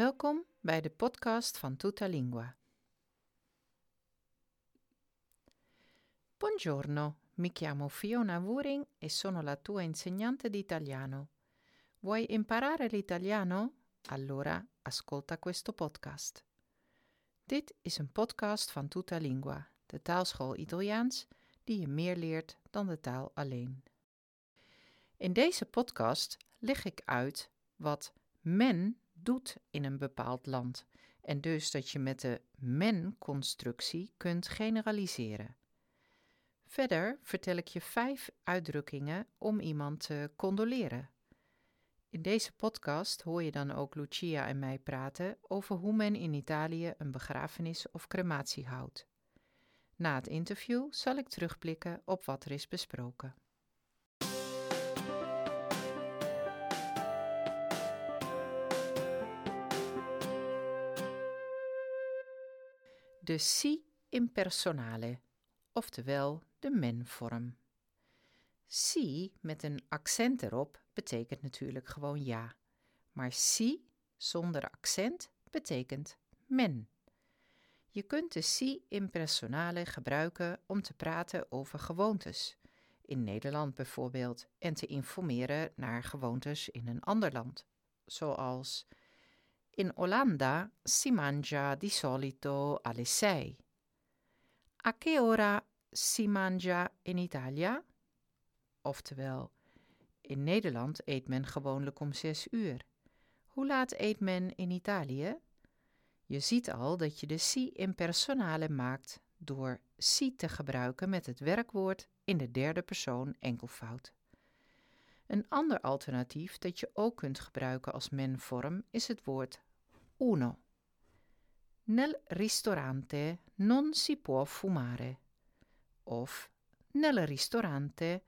Welkom bij de podcast van Tutta Lingua. Buongiorno, mi chiamo Fiona Wuring e sono la tua insegnante di italiano. Vuoi imparare l'italiano? Allora ascolta questo podcast. Dit is een podcast van Tutta Lingua, de taalschool Italiaans die je meer leert dan de taal alleen. In deze podcast leg ik uit wat men doet in een bepaald land en dus dat je met de men-constructie kunt generaliseren. Verder vertel ik je vijf uitdrukkingen om iemand te condoleren. In deze podcast hoor je dan ook Lucia en mij praten over hoe men in Italië een begrafenis of crematie houdt. Na het interview zal ik terugblikken op wat er is besproken. De si impersonale, oftewel de men-vorm. Si met een accent erop betekent natuurlijk gewoon ja, maar si zonder accent betekent men. Je kunt de si impersonale gebruiken om te praten over gewoontes, in Nederland bijvoorbeeld, en te informeren naar gewoontes in een ander land, zoals in Olanda si mangia di solito alle sei. A che ora si mangia in Italia? Oftewel, in Nederland eet men gewoonlijk om zes uur. Hoe laat eet men in Italië? Je ziet al dat je de si impersonale maakt door si te gebruiken met het werkwoord in de derde persoon enkelvoud. Een ander alternatief dat je ook kunt gebruiken als menvorm is het woord uno. Nel ristorante non si può fumare. Of nel ristorante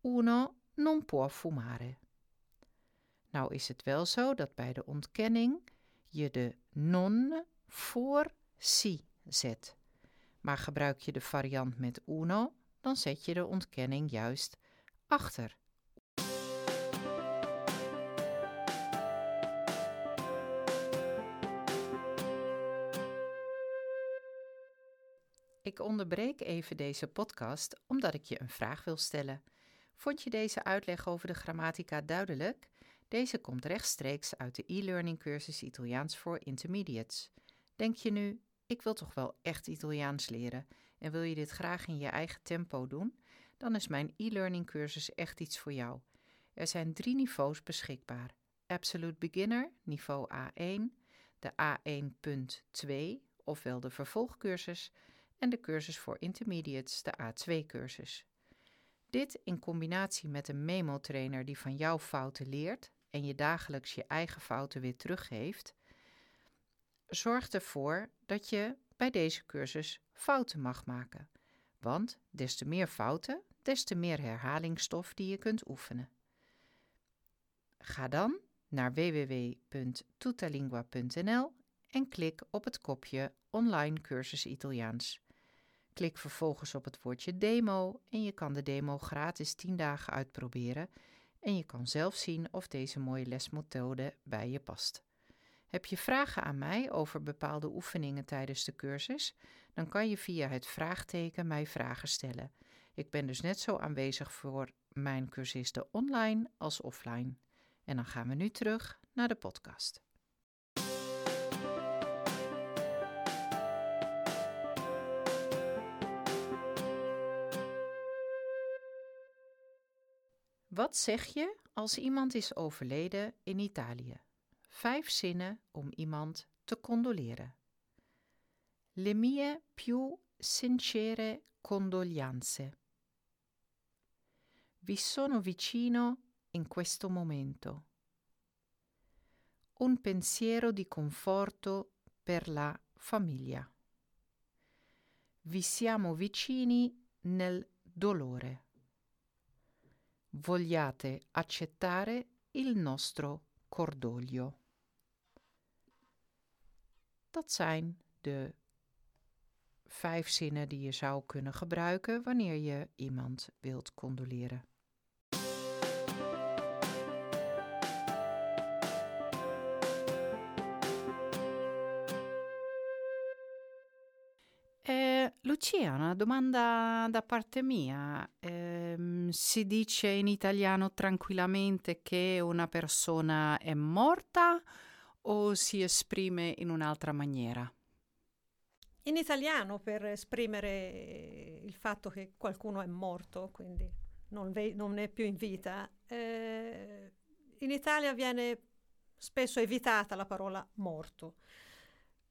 uno non può fumare. Nou is het wel zo dat bij de ontkenning je de non voor si zet. Maar gebruik je de variant met uno, dan zet je de ontkenning juist achter. Ik onderbreek even deze podcast omdat ik je een vraag wil stellen. Vond je deze uitleg over de grammatica duidelijk? Deze komt rechtstreeks uit de e-learning cursus Italiaans voor Intermediates. Denk je nu, ik wil toch wel echt Italiaans leren en wil je dit graag in je eigen tempo doen? Dan is mijn e-learning cursus echt iets voor jou. Er zijn drie niveaus beschikbaar. Absolute Beginner, niveau A1, de A1.2, ofwel de vervolgcursus, en de cursus voor Intermediates, de A2-cursus. Dit in combinatie met een memo-trainer die van jouw fouten leert en je dagelijks je eigen fouten weer teruggeeft, zorgt ervoor dat je bij deze cursus fouten mag maken. Want des te meer fouten, des te meer herhalingsstof die je kunt oefenen. Ga dan naar www.tutalingua.nl en klik op het kopje Online cursus Italiaans. Klik vervolgens op het woordje demo en je kan de demo gratis 10 dagen uitproberen en je kan zelf zien of deze mooie lesmethode bij je past. Heb je vragen aan mij over bepaalde oefeningen tijdens de cursus? Dan kan je via het vraagteken mij vragen stellen. Ik ben dus net zo aanwezig voor mijn cursisten online als offline. En dan gaan we nu terug naar de podcast. Wat zeg je als iemand is overleden in Italië? Vijf zinnen om iemand te condoleren. Le mie più sincere condoglianze. Vi sono vicino in questo momento. Un pensiero di conforto per la famiglia. Vi siamo vicini nel dolore vogliate accettare il nostro cordoglio. Dat zijn de vijf zinnen die je zou kunnen gebruiken wanneer je iemand wilt condoleren. Lucia, una domanda da parte mia. Eh, si dice in italiano tranquillamente che una persona è morta o si esprime in un'altra maniera? In italiano per esprimere il fatto che qualcuno è morto, quindi non, ve- non è più in vita. Eh, in Italia viene spesso evitata la parola morto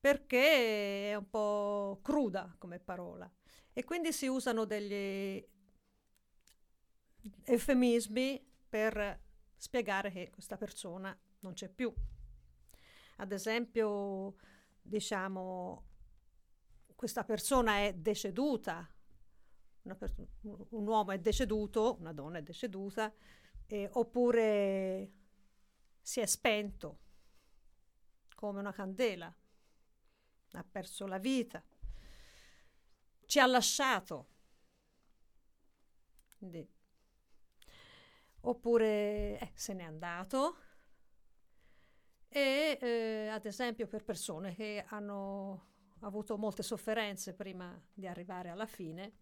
perché è un po' cruda come parola e quindi si usano degli eufemismi per spiegare che questa persona non c'è più. Ad esempio, diciamo, questa persona è deceduta, per- un uomo è deceduto, una donna è deceduta, eh, oppure si è spento come una candela ha perso la vita, ci ha lasciato. Quindi, oppure eh, se n'è andato. E eh, ad esempio per persone che hanno avuto molte sofferenze prima di arrivare alla fine,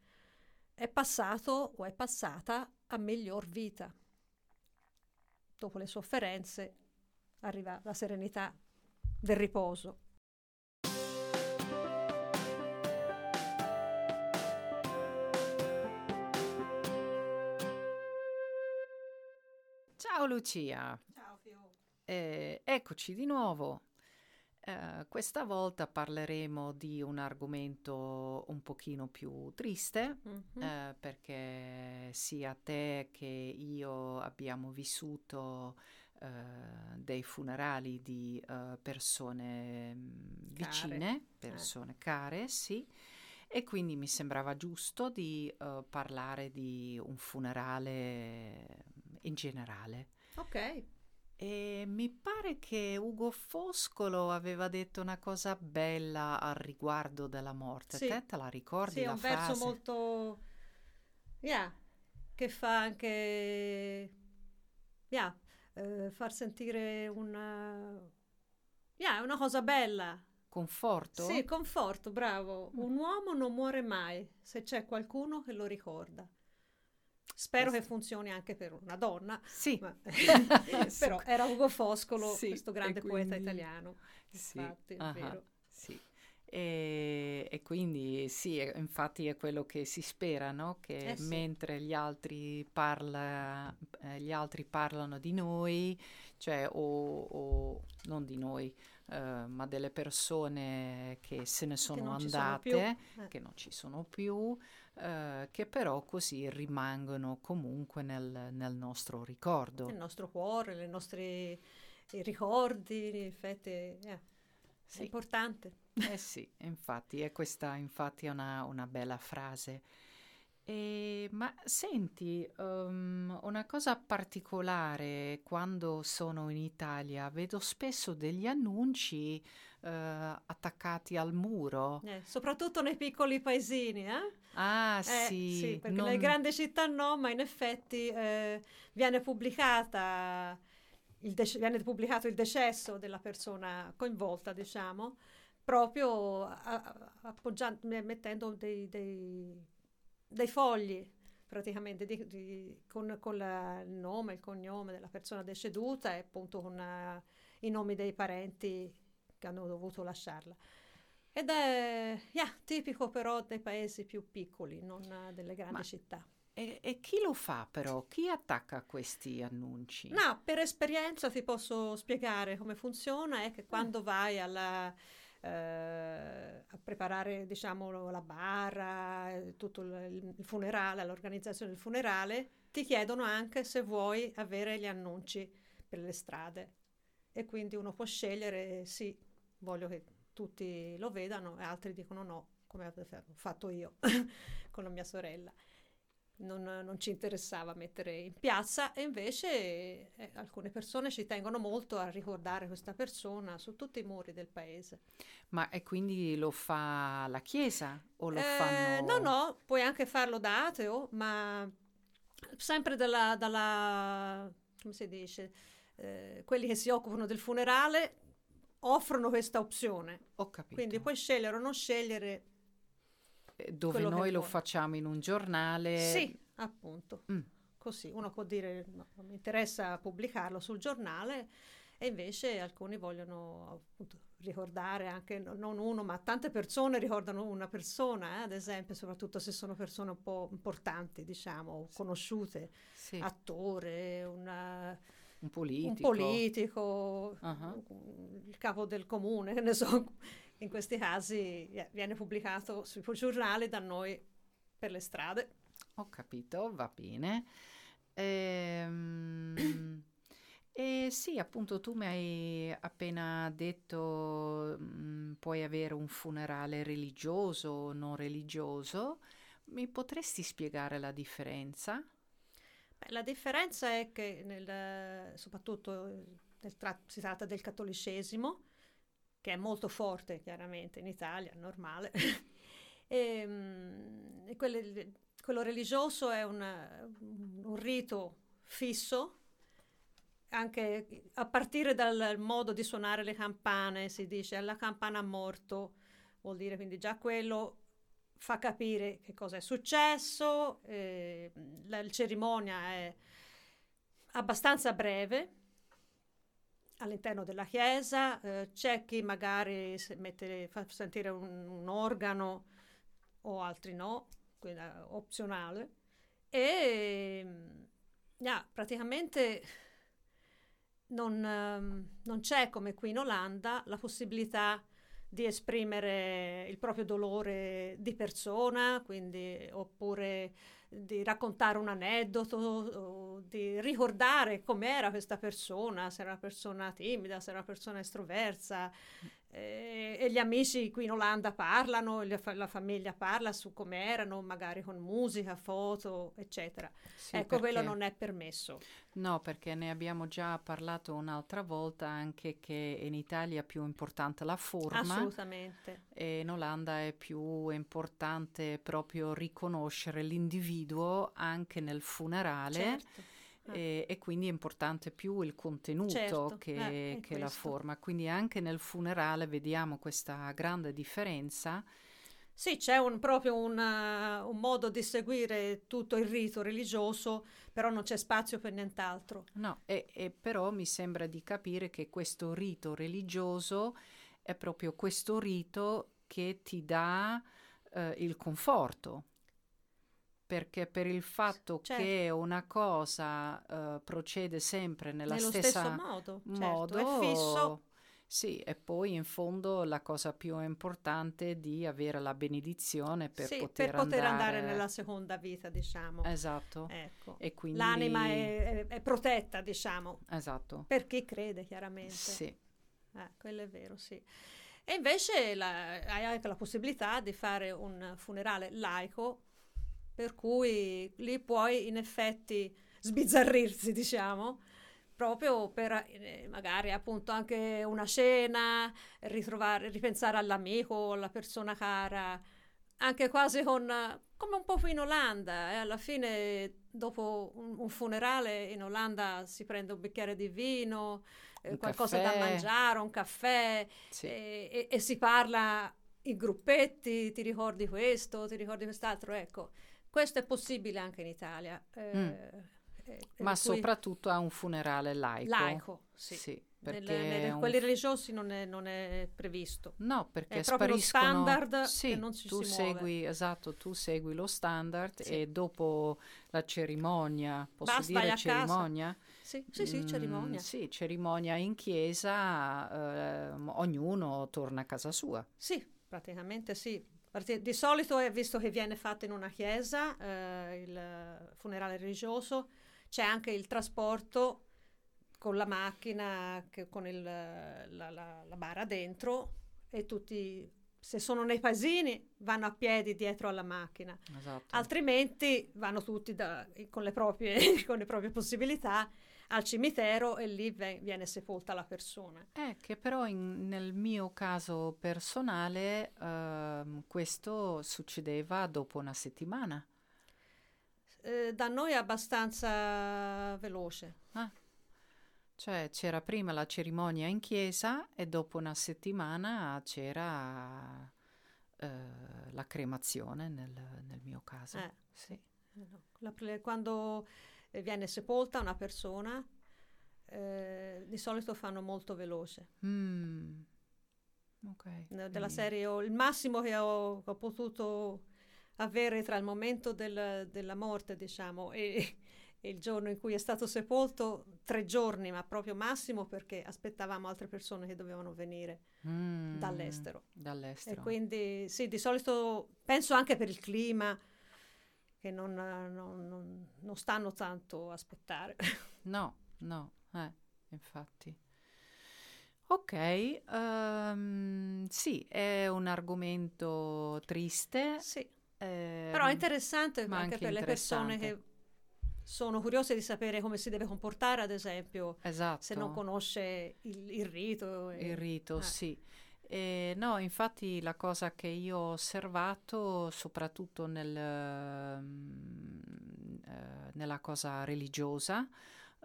è passato o è passata a miglior vita. Dopo le sofferenze arriva la serenità del riposo. Ciao Lucia. Ciao Fio. Eh, eccoci di nuovo. Eh, questa volta parleremo di un argomento un pochino più triste mm-hmm. eh, perché sia te che io abbiamo vissuto eh, dei funerali di eh, persone mm, vicine, persone care, sì. E quindi mi sembrava giusto di uh, parlare di un funerale in generale. Ok. E mi pare che Ugo Foscolo aveva detto una cosa bella al riguardo della morte. Sì. Te te la ricordi? Sì, è un frase? verso molto. Yeah, che fa anche. Yeah, eh, far sentire una. Yeah, una cosa bella. Conforto? Sì, conforto, bravo. Mm. Un uomo non muore mai se c'è qualcuno che lo ricorda. Spero che funzioni anche per una donna. Sì. Ma, però era Ugo Foscolo, sì, questo grande quindi... poeta italiano. Infatti, sì, è vero. Sì. E, e, quindi sì, infatti è quello che si spera, no? che eh sì. mentre gli altri, parla, eh, gli altri, parlano di noi, cioè o, o non di noi, eh, ma delle persone che se ne sono che andate, sono eh. che non ci sono più, eh, che però così rimangono comunque nel, nel, nostro ricordo. Nel nostro cuore, nei nostri ricordi, in effetti yeah, sì. è importante. Eh sì, infatti, e questa infatti è una, una bella frase. E, ma senti, um, una cosa particolare quando sono in Italia, vedo spesso degli annunci uh, attaccati al muro. Eh, soprattutto nei piccoli paesini, eh? Ah, eh, sì. sì perché non... nelle grandi città no, ma in effetti eh, viene pubblicata il dec- viene pubblicato il decesso della persona coinvolta, diciamo, proprio appoggiando, mettendo dei, dei dei fogli praticamente di, di, con, con la, il nome, il cognome della persona deceduta e appunto con uh, i nomi dei parenti che hanno dovuto lasciarla. Ed è yeah, tipico però dei paesi più piccoli, non delle grandi Ma città. E, e, chi lo fa però? Chi attacca questi annunci? No, per esperienza ti posso spiegare come funziona, è che quando vai alla eh, a preparare diciamo, la barra, tutto il, il funerale, l'organizzazione del funerale, ti chiedono anche se vuoi avere gli annunci per le strade. E quindi uno può scegliere sì, voglio che tutti lo vedano e altri dicono no, come ho fatto io con la mia sorella non, non, ci interessava mettere in piazza e invece eh, alcune persone ci tengono molto a ricordare questa persona su tutti i muri del paese. Ma e quindi lo fa la Chiesa o lo eh, fanno? No, no, puoi anche farlo da ateo, ma sempre dalla, dalla come si dice, eh, quelli che si occupano del funerale offrono questa opzione. Ho capito. Quindi puoi scegliere o non scegliere eh, dove noi lo vuole. facciamo in un giornale. Sì, appunto. Mm. Così uno può dire no, non mi interessa pubblicarlo sul giornale e invece alcuni vogliono appunto ricordare anche non uno, ma tante persone ricordano una persona, eh, ad esempio, soprattutto se sono persone un po' importanti, diciamo, conosciute, sì. attore, una, un politico, un politico uh-huh. il capo del comune, che ne so, in questi casi viene pubblicato sui giornali da noi per le strade. Ho capito, va bene. Ehm... Eh, sì, appunto tu mi hai appena detto mh, mm, puoi avere un funerale religioso o non religioso. Mi potresti spiegare la differenza? Beh, la differenza è che nel, soprattutto nel tra- si tratta del cattolicesimo, che è molto forte chiaramente in Italia, normale. e, mh, mm, e quelle, quello religioso è una, un rito fisso anche a partire dal modo di suonare le campane, si dice alla campana morto, vuol dire quindi già quello fa capire che cosa è successo, eh, la, la cerimonia è abbastanza breve all'interno della chiesa, eh, c'è chi magari mette, fa sentire un, un, organo o altri no, quindi opzionale, e yeah, praticamente non, ehm, non c'è come qui in Olanda la possibilità di esprimere il proprio dolore di persona, quindi, oppure di raccontare un aneddoto, di ricordare com'era questa persona, se era una persona timida, se era una persona estroversa, eh, e gli amici qui in Olanda parlano, la famiglia parla su come erano, magari con musica, foto, eccetera. Sì, ecco, quello non è permesso. No, perché ne abbiamo già parlato un'altra volta anche che in Italia è più importante la forma. Assolutamente. E in Olanda è più importante proprio riconoscere l'individuo anche nel funerale. Certo Ah. E, e, quindi è importante più il contenuto certo, che, eh, che la forma. Quindi anche nel funerale vediamo questa grande differenza. Sì, c'è un, proprio una, un modo di seguire tutto il rito religioso, però non c'è spazio per nient'altro. No, e, e però mi sembra di capire che questo rito religioso è proprio questo rito che ti dà eh, il conforto perché per il fatto certo. che una cosa uh, procede sempre nella Nello stessa modo, modo certo, è fisso. Sì, e poi in fondo la cosa più importante è di avere la benedizione per, sì, poter, per poter andare... andare... nella seconda vita, diciamo. Esatto. Ecco. E quindi... L'anima è, è, è, protetta, diciamo. Esatto. Per chi crede, chiaramente. Sì. Eh, quello è vero, sì. E invece la, hai anche la possibilità di fare un funerale laico per cui lì puoi in effetti sbizzarrirsi, diciamo, proprio per eh, magari appunto anche una cena, ritrovare, ripensare all'amico, alla persona cara, anche quasi con, come un po' in Olanda, eh, alla fine dopo un, un, funerale in Olanda si prende un bicchiere di vino, eh, qualcosa caffè. da mangiare, un caffè sì. e, e, e si parla in gruppetti, ti ricordi questo, ti ricordi quest'altro, ecco. Questo è possibile anche in Italia. Eh, mm. eh, Ma soprattutto a un funerale laico. Laico, sì. sì perché nel, nel, un... quelli religiosi non è, non è, previsto. No, perché è spariscono... lo standard sì, che non ci tu si segui, muove. Esatto, tu segui lo standard sì. e dopo la cerimonia, posso Basta, dire cerimonia? Sì, sì, sì, mm, cerimonia. Sì, cerimonia in chiesa, eh, ognuno torna a casa sua. Sì, praticamente sì. Di solito è visto che viene fatto in una chiesa eh, il funerale religioso, c'è anche il trasporto con la macchina, che, con il, la, la, la bara dentro e tutti, se sono nei paesini, vanno a piedi dietro alla macchina. Esatto. Altrimenti vanno tutti da, con, le proprie, con le proprie possibilità al cimitero e lì viene sepolta la persona. Eh, che però in, nel mio caso personale eh, questo succedeva dopo una settimana. Eh, da noi è abbastanza veloce. Ah. Cioè c'era prima la cerimonia in chiesa e dopo una settimana c'era eh, la cremazione nel, nel mio caso. Eh. Sì. Eh, no. La- quando viene sepolta una persona, eh, di solito fanno molto veloce. Mm. Ok. Ne- Della quindi- serie, ho- il massimo che ho, ho potuto avere tra il momento del- della morte, diciamo, e, e il giorno in cui è stato sepolto, tre giorni, ma proprio massimo perché aspettavamo altre persone che dovevano venire Mm, dall'estero. Dall'estero. E quindi sì, di solito penso anche per il clima che non, non- non- non stanno tanto a aspettare. No, no, eh, infatti. Ok, ehm, sì, è un argomento triste, sì, ehm, però è interessante anche anche per le persone che sono curiose di sapere come si deve comportare, ad esempio, esatto, se non conosce il, il rito. e- il rito, eh. sì. E no, infatti la cosa che io ho osservato, soprattutto nel, ehm, eh, nella cosa religiosa,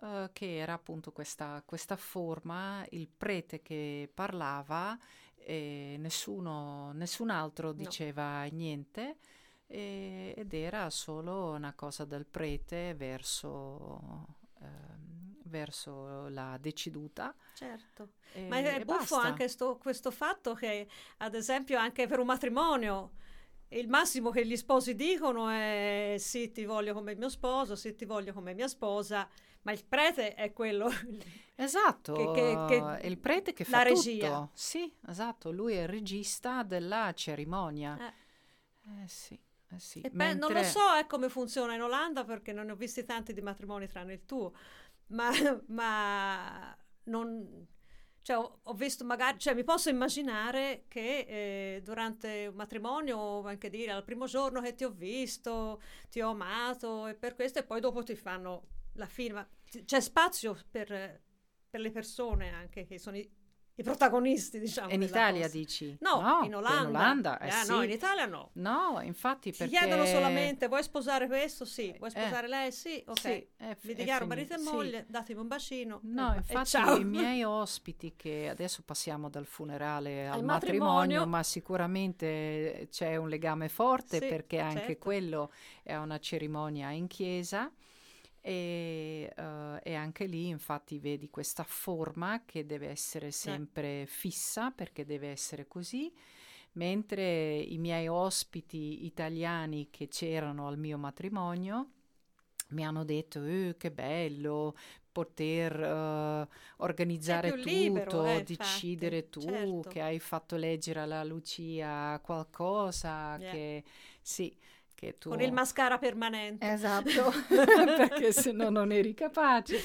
eh, che era appunto questa, questa forma, il prete che parlava e nessuno, nessun altro diceva niente e- ed era solo una cosa del prete verso, ehm, verso la deceduta. Certo. e- Ma è buffo basta. anche sto- questo fatto che, ad esempio, anche per un matrimonio, il massimo che gli sposi dicono è sì, ti voglio come mio sposo, sì, ti voglio come mia sposa, ma il prete è quello. Esatto, che- che- che- è il prete che la fa regia. tutto. Sì, esatto, lui è il regista della cerimonia. Eh. Eh sì, eh sì. E pe- non lo Mentre- so eh, come funziona in Olanda perché non ne ho visti tanti di matrimoni tranne il tuo, ma, ma non, cioè, ho, ho visto magari, cioè, mi posso immaginare che eh, durante un matrimonio anche dire al primo giorno che ti ho visto, ti ho amato e per questo e poi dopo ti fanno la fine, ma c- c'è spazio per, per le persone anche che sono i, i protagonisti, diciamo. In Italia cosa. dici? No, in in Olanda. Olanda, eh Eh, sì. No, in Italia no. No, infatti Ti perché... chiedono solamente vuoi sposare questo? Sì. Vuoi Eh, sposare lei? Sì. Ok. sì, è fi- Vi è dichiaro marito e sì. moglie, datemi un bacino. No, e- e infatti i miei ospiti che adesso passiamo dal funerale al, Al matrimonio, matrimonio. ma sicuramente c'è un legame forte Sì, perché anche certo. quello è una cerimonia in chiesa e, eh, e anche lì infatti vedi questa forma che deve essere sempre fissa perché deve essere così. Mentre i miei ospiti italiani che c'erano al mio matrimonio mi hanno detto "Eh, che bello poter eh, organizzare più libero, tutto, eh, infatti, decidere tu certo. che hai fatto leggere alla Lucia qualcosa Yeah. che sì, che tu Con il mascara permanente. Esatto, perché se no non eri capace.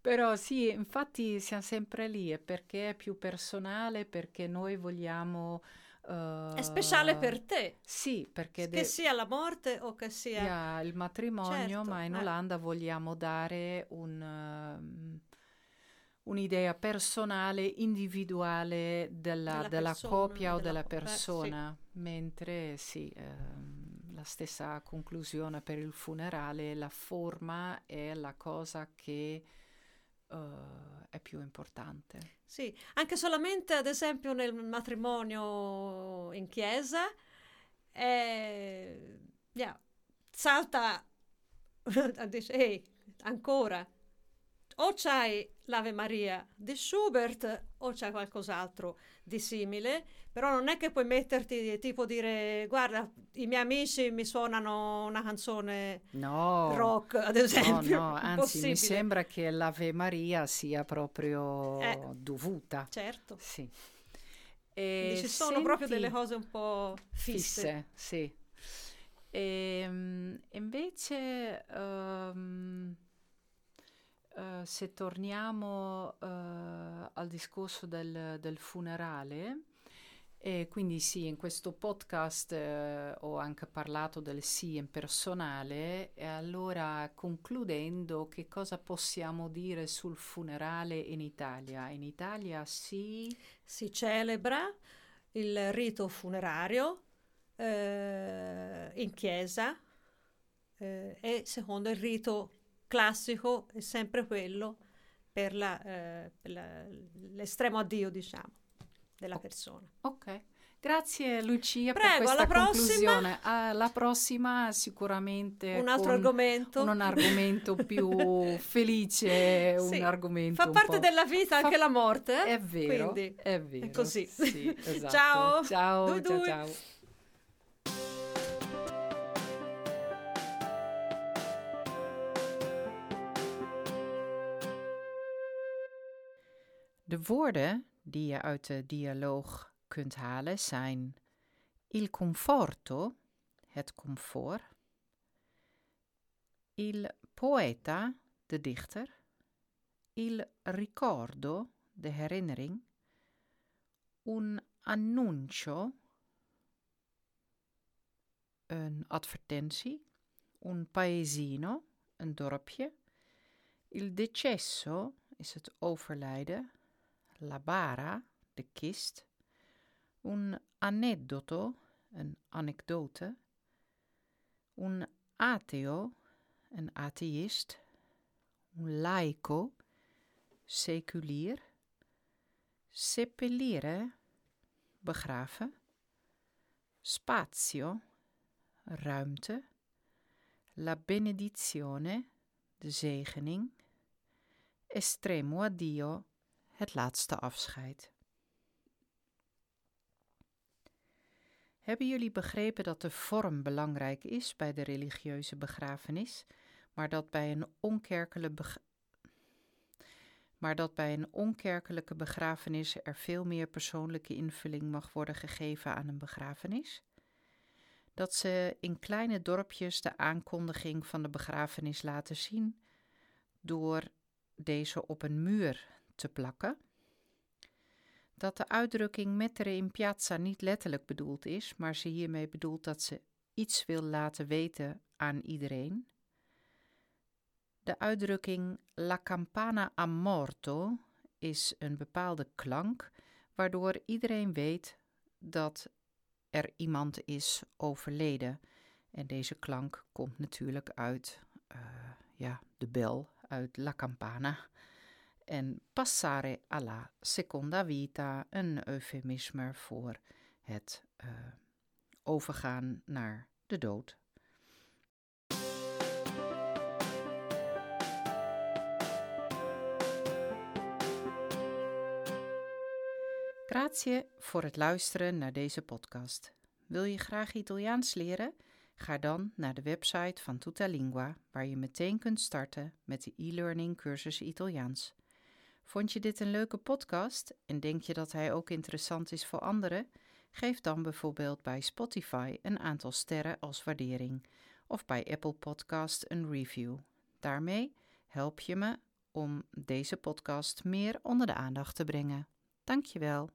Però sì, infatti siamo sempre lì, è perché è più personale, perché noi vogliamo... È speciale per te, Sì, perché che de- sia la morte o che sia... sia il matrimonio, Certo, ma in eh. Olanda vogliamo dare un, ehm, un'idea personale, individuale della, Della della persona, coppia o della della co- beh, sì. persona, mentre sì, ehm, la stessa conclusione per il funerale, la forma è la cosa che eh, è più importante. Sì, anche solamente ad esempio nel matrimonio in chiesa, eh, yeah, salta, dice, ehi, ancora, o c'hai l'Ave Maria di Schubert o c'hai qualcos'altro di simile, però non è che puoi metterti tipo dire, guarda, i miei amici mi suonano una canzone No, rock, ad No, esempio. no, anzi mi sembra che l'Ave Maria sia proprio Eh. dovuta. Certo. Sì. E ci sono proprio delle cose un po' fisse. fisse, sì. Ehm, invece, ehm, eh, se torniamo eh, al discorso del, del funerale, e quindi sì, in questo podcast eh, ho anche parlato del sì in personale e allora concludendo che cosa possiamo dire sul funerale in Italia? In Italia sì, Si celebra il rito funerario eh, in chiesa eh, e secondo il rito classico è sempre quello per, la, eh, per la- l'estremo addio, diciamo, della persona. ok. Grazie Lucia Prego, per questa alla conclusione. Alla prossima sicuramente un altro con argomento. Un argomento più felice, Sì, un argomento Fa un parte della vita fa- anche la morte. eh? È vero, Quindi, è vero. così. Sì, esatto. Ciao. Ciao, Dui ciao, dui. ciao. De woorden die je uit de dialoog kunt halen zijn il conforto, het comfort, il poeta, de dichter, il ricordo, de herinnering, un annuncio, een advertentie, un paesino, een dorpje, il decesso is het overlijden, la bara, de kist, un aneddoto, een anekdote, un ateo, een atheïst, un laico, seculier, seppellire, begraven, spazio, ruimte, la benedizione, de zegening, estremo addio, het laatste afscheid. Hebben jullie begrepen dat de vorm belangrijk is bij de religieuze begrafenis, maar dat bij een onkerkelijke, maar dat bij een onkerkelijke begrafenis er veel meer persoonlijke invulling mag worden gegeven aan een begrafenis? Dat ze in kleine dorpjes de aankondiging van de begrafenis laten zien door deze op een muur te plakken. Dat de uitdrukking mettere in piazza niet letterlijk bedoeld is, maar ze hiermee bedoelt dat ze iets wil laten weten aan iedereen. De uitdrukking la campana a morto is een bepaalde klank, waardoor iedereen weet dat er iemand is overleden. En deze klank komt natuurlijk uit eh, ja, de bel, uit la campana. En passare alla seconda vita, een eufemisme voor het eh, overgaan naar de dood. Grazie voor het luisteren naar deze podcast. Wil je graag Italiaans leren? Ga dan naar de website van Tutalingua, waar je meteen kunt starten met de e-learning cursus Italiaans. Vond je dit een leuke podcast en denk je dat hij ook interessant is voor anderen? Geef dan bijvoorbeeld bij Spotify een aantal sterren als waardering of bij Apple Podcast een review. Daarmee help je me om deze podcast meer onder de aandacht te brengen. Dankjewel.